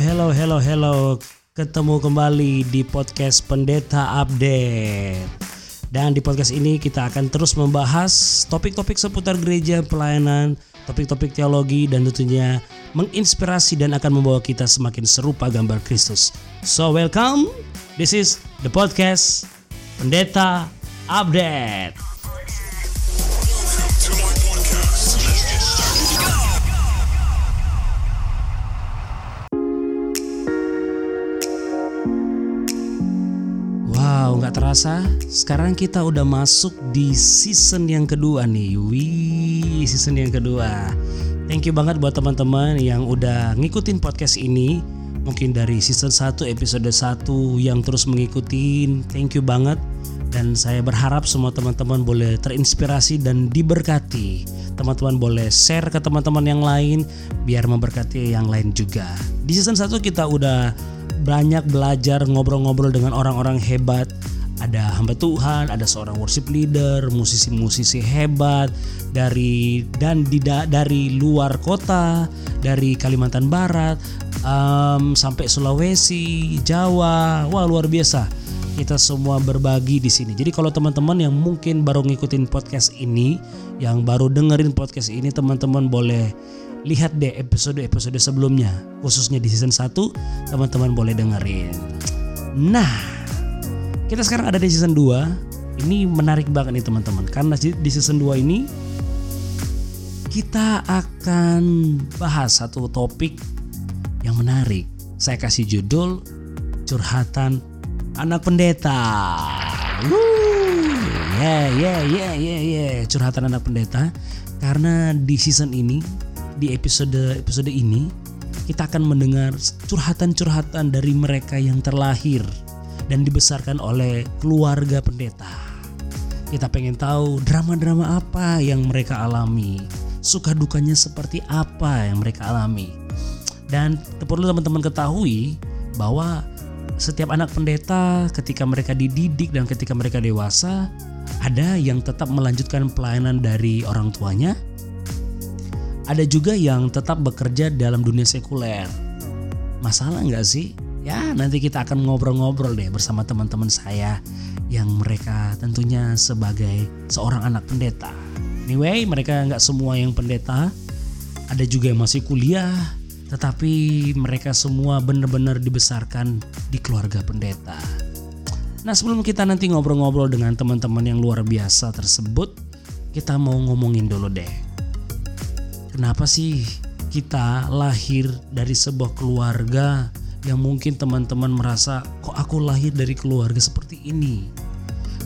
Hello, hello, hello. Ketemu kembali di podcast Pendeta Update. Dan di podcast ini kita akan terus membahas topik-topik seputar gereja, pelayanan, topik-topik teologi dan tentunya menginspirasi dan akan membawa kita semakin serupa gambar Kristus. So welcome. This is the podcast Pendeta Update. Wow, nggak terasa. Sekarang kita udah masuk di season yang kedua nih. Wih, season yang kedua. Thank you banget buat teman-teman yang udah ngikutin podcast ini. Mungkin dari season 1 episode 1 yang terus mengikutin. Thank you banget. Dan saya berharap semua teman-teman boleh terinspirasi dan diberkati. Teman-teman boleh share ke teman-teman yang lain biar memberkati yang lain juga. Di season 1 kita udah banyak belajar ngobrol-ngobrol dengan orang-orang hebat. Ada hamba Tuhan, ada seorang worship leader, musisi-musisi hebat dari dan di dari luar kota, dari Kalimantan Barat, em, sampai Sulawesi, Jawa, wah luar biasa. Kita semua berbagi di sini. Jadi kalau teman-teman yang mungkin baru ngikutin podcast ini, yang baru dengerin podcast ini, teman-teman boleh lihat deh episode-episode sebelumnya khususnya di season 1 teman-teman boleh dengerin. Nah kita sekarang ada di season 2 ini menarik banget nih teman-teman. Karena di season 2 ini kita akan bahas satu topik yang menarik. Saya kasih judul curhatan anak pendeta. Ya ya ya ya ya curhatan anak pendeta. Karena di season ini di episode episode ini kita akan mendengar curhatan-curhatan dari mereka yang terlahir dan dibesarkan oleh keluarga pendeta. Kita pengen tahu drama-drama apa yang mereka alami, suka dukanya seperti apa yang mereka alami. Dan perlu teman-teman ketahui bahwa setiap anak pendeta ketika mereka dididik dan ketika mereka dewasa ada yang tetap melanjutkan pelayanan dari orang tuanya, ada juga yang tetap bekerja dalam dunia sekuler. Masalah nggak sih? Ya nanti kita akan ngobrol-ngobrol deh bersama teman-teman saya yang mereka tentunya sebagai seorang anak pendeta. Anyway, mereka nggak semua yang pendeta, ada juga yang masih kuliah, tetapi mereka semua benar-benar dibesarkan di keluarga pendeta. Nah sebelum kita nanti ngobrol-ngobrol dengan teman-teman yang luar biasa tersebut, kita mau ngomongin dulu deh Kenapa sih kita lahir dari sebuah keluarga yang mungkin teman-teman merasa kok aku lahir dari keluarga seperti ini?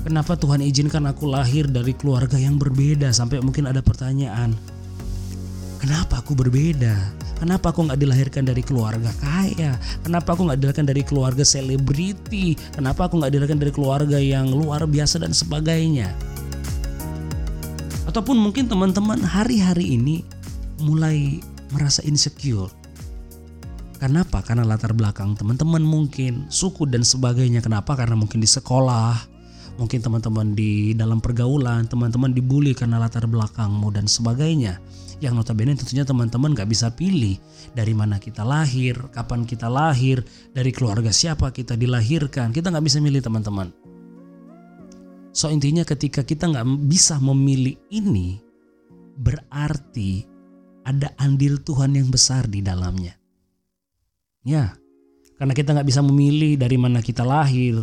Kenapa Tuhan izinkan aku lahir dari keluarga yang berbeda sampai mungkin ada pertanyaan. Kenapa aku berbeda? Kenapa aku nggak dilahirkan dari keluarga kaya? Kenapa aku nggak dilahirkan dari keluarga selebriti? Kenapa aku nggak dilahirkan dari keluarga yang luar biasa dan sebagainya? Ataupun mungkin teman-teman hari-hari ini mulai merasa insecure. Kenapa? Karena latar belakang teman-teman mungkin, suku dan sebagainya. Kenapa? Karena mungkin di sekolah, mungkin teman-teman di dalam pergaulan, teman-teman dibully karena latar belakangmu dan sebagainya. Yang notabene tentunya teman-teman gak bisa pilih dari mana kita lahir, kapan kita lahir, dari keluarga siapa kita dilahirkan. Kita gak bisa milih teman-teman. So intinya ketika kita nggak bisa memilih ini, berarti ada andil Tuhan yang besar di dalamnya. Ya, karena kita nggak bisa memilih dari mana kita lahir,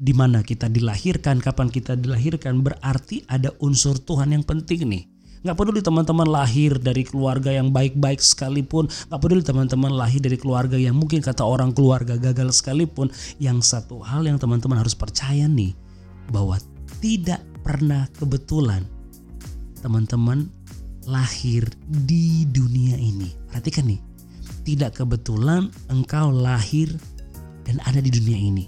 di mana kita dilahirkan, kapan kita dilahirkan, berarti ada unsur Tuhan yang penting nih. Nggak peduli teman-teman lahir dari keluarga yang baik-baik sekalipun, nggak peduli teman-teman lahir dari keluarga yang mungkin kata orang keluarga gagal sekalipun, yang satu hal yang teman-teman harus percaya nih, bahwa tidak pernah kebetulan teman-teman lahir di dunia ini. Perhatikan nih, tidak kebetulan engkau lahir dan ada di dunia ini.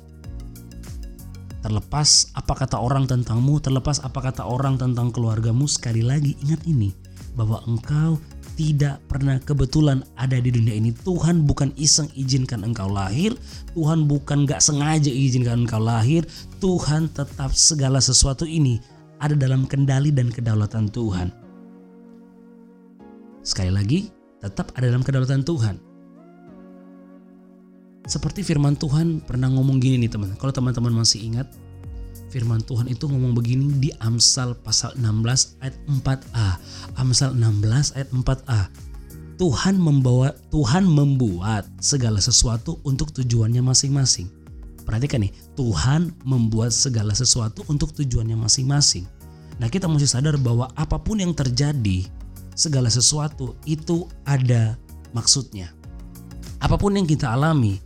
Terlepas apa kata orang tentangmu, terlepas apa kata orang tentang keluargamu, sekali lagi ingat ini bahwa engkau tidak pernah kebetulan ada di dunia ini. Tuhan bukan iseng izinkan engkau lahir, Tuhan bukan gak sengaja izinkan engkau lahir, Tuhan tetap segala sesuatu ini ada dalam kendali dan kedaulatan Tuhan. Sekali lagi, tetap ada dalam kedaulatan Tuhan. Seperti firman Tuhan pernah ngomong gini nih teman. Kalau teman-teman masih ingat, firman Tuhan itu ngomong begini di Amsal pasal 16 ayat 4a. Amsal 16 ayat 4a. Tuhan membawa Tuhan membuat segala sesuatu untuk tujuannya masing-masing. Perhatikan nih, Tuhan membuat segala sesuatu untuk tujuannya masing-masing. Nah, kita mesti sadar bahwa apa pun yang terjadi, segala sesuatu itu ada maksudnya. Apa pun yang kita alami,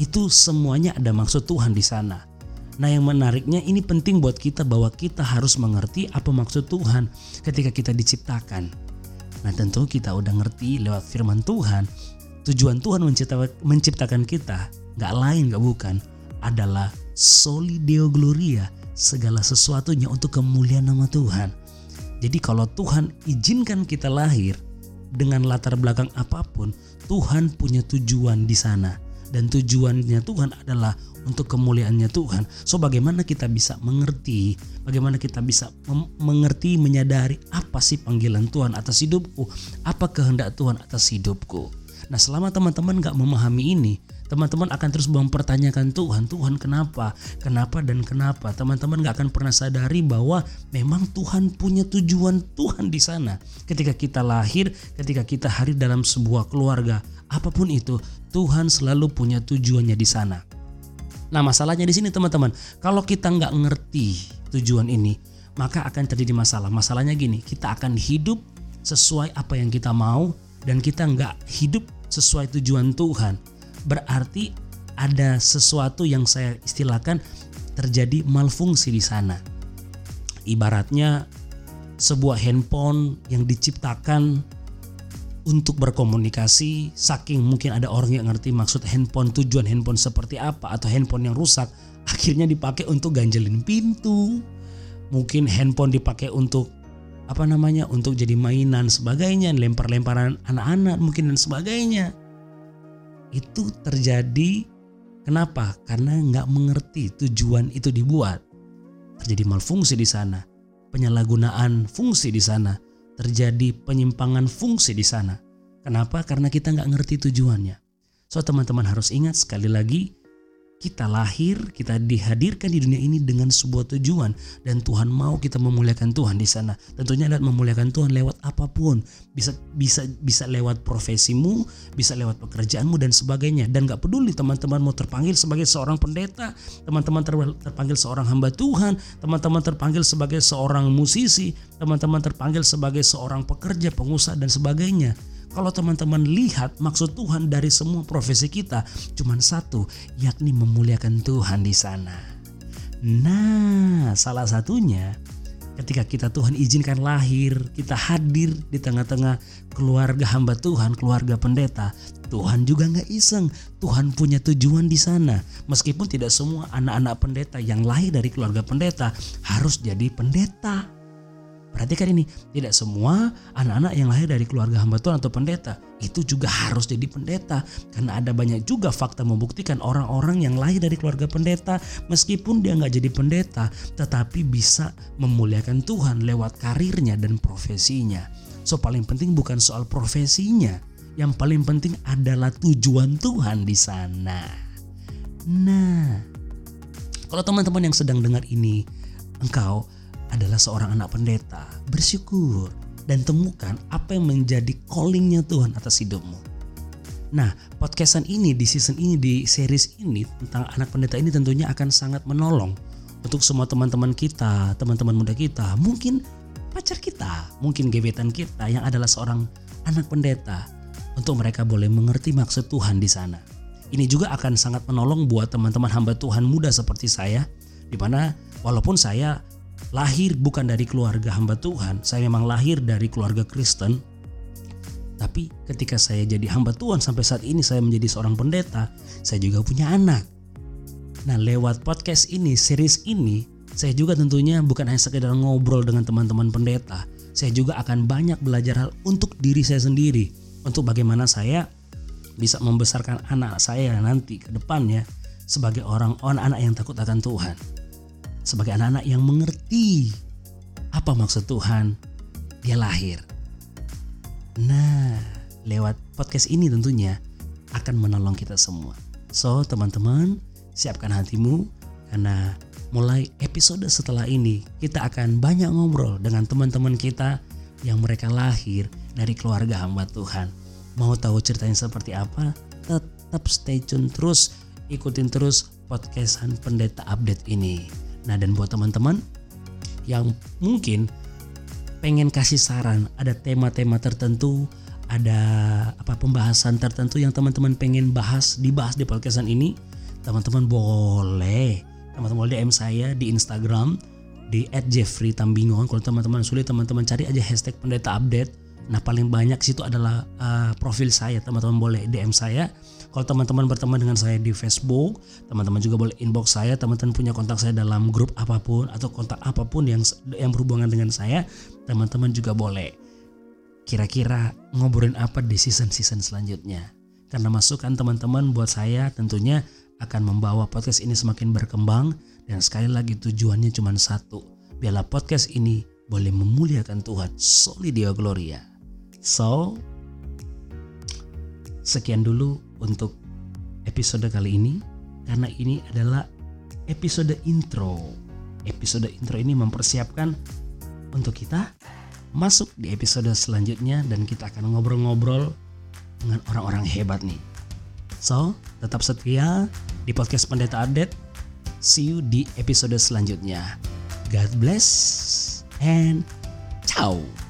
itu semuanya ada maksud Tuhan di sana. Nah, yang menariknya ini penting buat kita bahwa kita harus mengerti apa maksud Tuhan ketika kita diciptakan. Nah, tentu kita udah ngerti lewat firman Tuhan, tujuan Tuhan menciptakan, kita nggak lain nggak bukan adalah soli deo gloria, segala sesuatunya untuk kemuliaan nama Tuhan. Jadi kalau Tuhan izinkan kita lahir dengan latar belakang apa pun, Tuhan punya tujuan di sana dan tujuannya Tuhan adalah untuk kemuliaannya Tuhan. So bagaimana kita bisa mengerti, bagaimana kita bisa mengerti, menyadari apa sih panggilan Tuhan atas hidupku, apa kehendak Tuhan atas hidupku. Nah selama teman-teman gak memahami ini, teman-teman akan terus mempertanyakan Tuhan, Tuhan kenapa, kenapa dan kenapa. Teman-teman gak akan pernah sadari bahwa memang Tuhan punya tujuan Tuhan di sana. Ketika kita lahir, ketika kita hadir dalam sebuah keluarga, apa pun itu, Tuhan selalu punya tujuannya di sana. Nah masalahnya di sini teman-teman, kalau kita nggak ngerti tujuan ini, maka akan terjadi masalah. Masalahnya gini, kita akan hidup sesuai apa yang kita mau dan kita nggak hidup sesuai tujuan Tuhan. Berarti ada sesuatu yang saya istilahkan terjadi malfungsi di sana. Ibaratnya sebuah handphone yang diciptakan untuk berkomunikasi saking mungkin ada orang yang ngerti maksud handphone tujuan handphone seperti apa atau handphone yang rusak akhirnya dipakai untuk ganjelin pintu mungkin handphone dipakai untuk apa namanya untuk jadi mainan sebagainya lempar-lemparan anak-anak mungkin dan sebagainya itu terjadi kenapa karena nggak mengerti tujuan itu dibuat terjadi malfungsi di sana penyalahgunaan fungsi di sana terjadi penyimpangan fungsi di sana. Kenapa? Karena kita nggak ngerti tujuannya. So teman-teman harus ingat sekali lagi kita lahir, kita dihadirkan di dunia ini dengan sebuah tujuan dan Tuhan mau kita memuliakan Tuhan di sana. Tentunya lewat memuliakan Tuhan lewat apa pun, bisa bisa bisa lewat profesimu, bisa lewat pekerjaanmu dan sebagainya. Dan gak peduli teman-teman mau terpanggil sebagai seorang pendeta, teman-teman terpanggil seorang hamba Tuhan, teman-teman terpanggil sebagai seorang musisi, teman-teman terpanggil sebagai seorang pekerja, pengusaha dan sebagainya kalau teman-teman lihat maksud Tuhan dari semua profesi kita cuma satu, yakni memuliakan Tuhan di sana. Nah, salah satunya ketika kita Tuhan izinkan lahir, kita hadir di tengah-tengah keluarga hamba Tuhan, keluarga pendeta, Tuhan juga nggak iseng. Tuhan punya tujuan di sana. Meskipun tidak semua anak-anak pendeta yang lahir dari keluarga pendeta harus jadi pendeta. Perhatikan ini, tidak semua anak-anak yang lahir dari keluarga hamba Tuhan atau pendeta itu juga harus jadi pendeta. Karena ada banyak juga fakta membuktikan orang-orang yang lahir dari keluarga pendeta meskipun dia nggak jadi pendeta tetapi bisa memuliakan Tuhan lewat karirnya dan profesinya. So paling penting bukan soal profesinya, yang paling penting adalah tujuan Tuhan di sana. Nah, kalau teman-teman yang sedang dengar ini, engkau adalah seorang anak pendeta, bersyukur dan temukan apa yang menjadi callingnya Tuhan atas hidupmu. Nah, podcastan ini di season ini di series ini tentang anak pendeta ini tentunya akan sangat menolong untuk semua teman-teman kita, teman-teman muda kita, mungkin pacar kita, mungkin gebetan kita yang adalah seorang anak pendeta untuk mereka boleh mengerti maksud Tuhan di sana. Ini juga akan sangat menolong buat teman-teman hamba Tuhan muda seperti saya, di mana walaupun saya lahir bukan dari keluarga hamba Tuhan, saya memang lahir dari keluarga Kristen. Tapi ketika saya jadi hamba Tuhan sampai saat ini saya menjadi seorang pendeta, saya juga punya anak. Nah, lewat podcast ini, series ini, saya juga tentunya bukan hanya sekedar ngobrol dengan teman-teman pendeta. Saya juga akan banyak belajar hal untuk diri saya sendiri, untuk bagaimana saya bisa membesarkan anak saya nanti ke depannya sebagai orang anak-anak yang takut akan Tuhan sebagai anak-anak yang mengerti apa maksud Tuhan dia lahir. Nah, lewat podcast ini tentunya akan menolong kita semua. So, teman-teman, siapkan hatimu karena mulai episode setelah ini kita akan banyak ngobrol dengan teman-teman kita yang mereka lahir dari keluarga hamba Tuhan. Mau tahu ceritanya seperti apa? Tetap stay tune terus, ikutin terus podcastan Pendeta Update ini. Nah, dan buat teman-teman yang mungkin pengen kasih saran, ada tema-tema tertentu, ada apa pembahasan tertentu yang teman-teman pengen bahas, dibahas di podcastan ini, teman-teman boleh teman-teman boleh DM saya di Instagram di @jeffrey_tambingon. Kalau teman-teman sulit teman-teman cari aja hashtag pendeta update. Nah paling banyak situ adalah uh, profil saya teman-teman boleh DM saya. Kalau teman-teman berteman dengan saya di Facebook, teman-teman juga boleh inbox saya. Teman-teman punya kontak saya dalam grup apa pun atau kontak apa pun yang yang berhubungan dengan saya, teman-teman juga boleh. Kira-kira ngobrolin apa di season-season selanjutnya? Karena masukan teman-teman buat saya tentunya akan membawa podcast ini semakin berkembang dan sekali lagi tujuannya cuma satu. Biarlah podcast ini boleh memuliakan Tuhan. Soli Deo Gloria. So, sekian dulu untuk episode kali ini karena ini adalah episode intro. Episode intro ini mempersiapkan untuk kita masuk di episode selanjutnya dan kita akan ngobrol-ngobrol dengan orang-orang hebat nih. So, tetap setia di podcast Pendeta Update. See you di episode selanjutnya. God bless and ciao.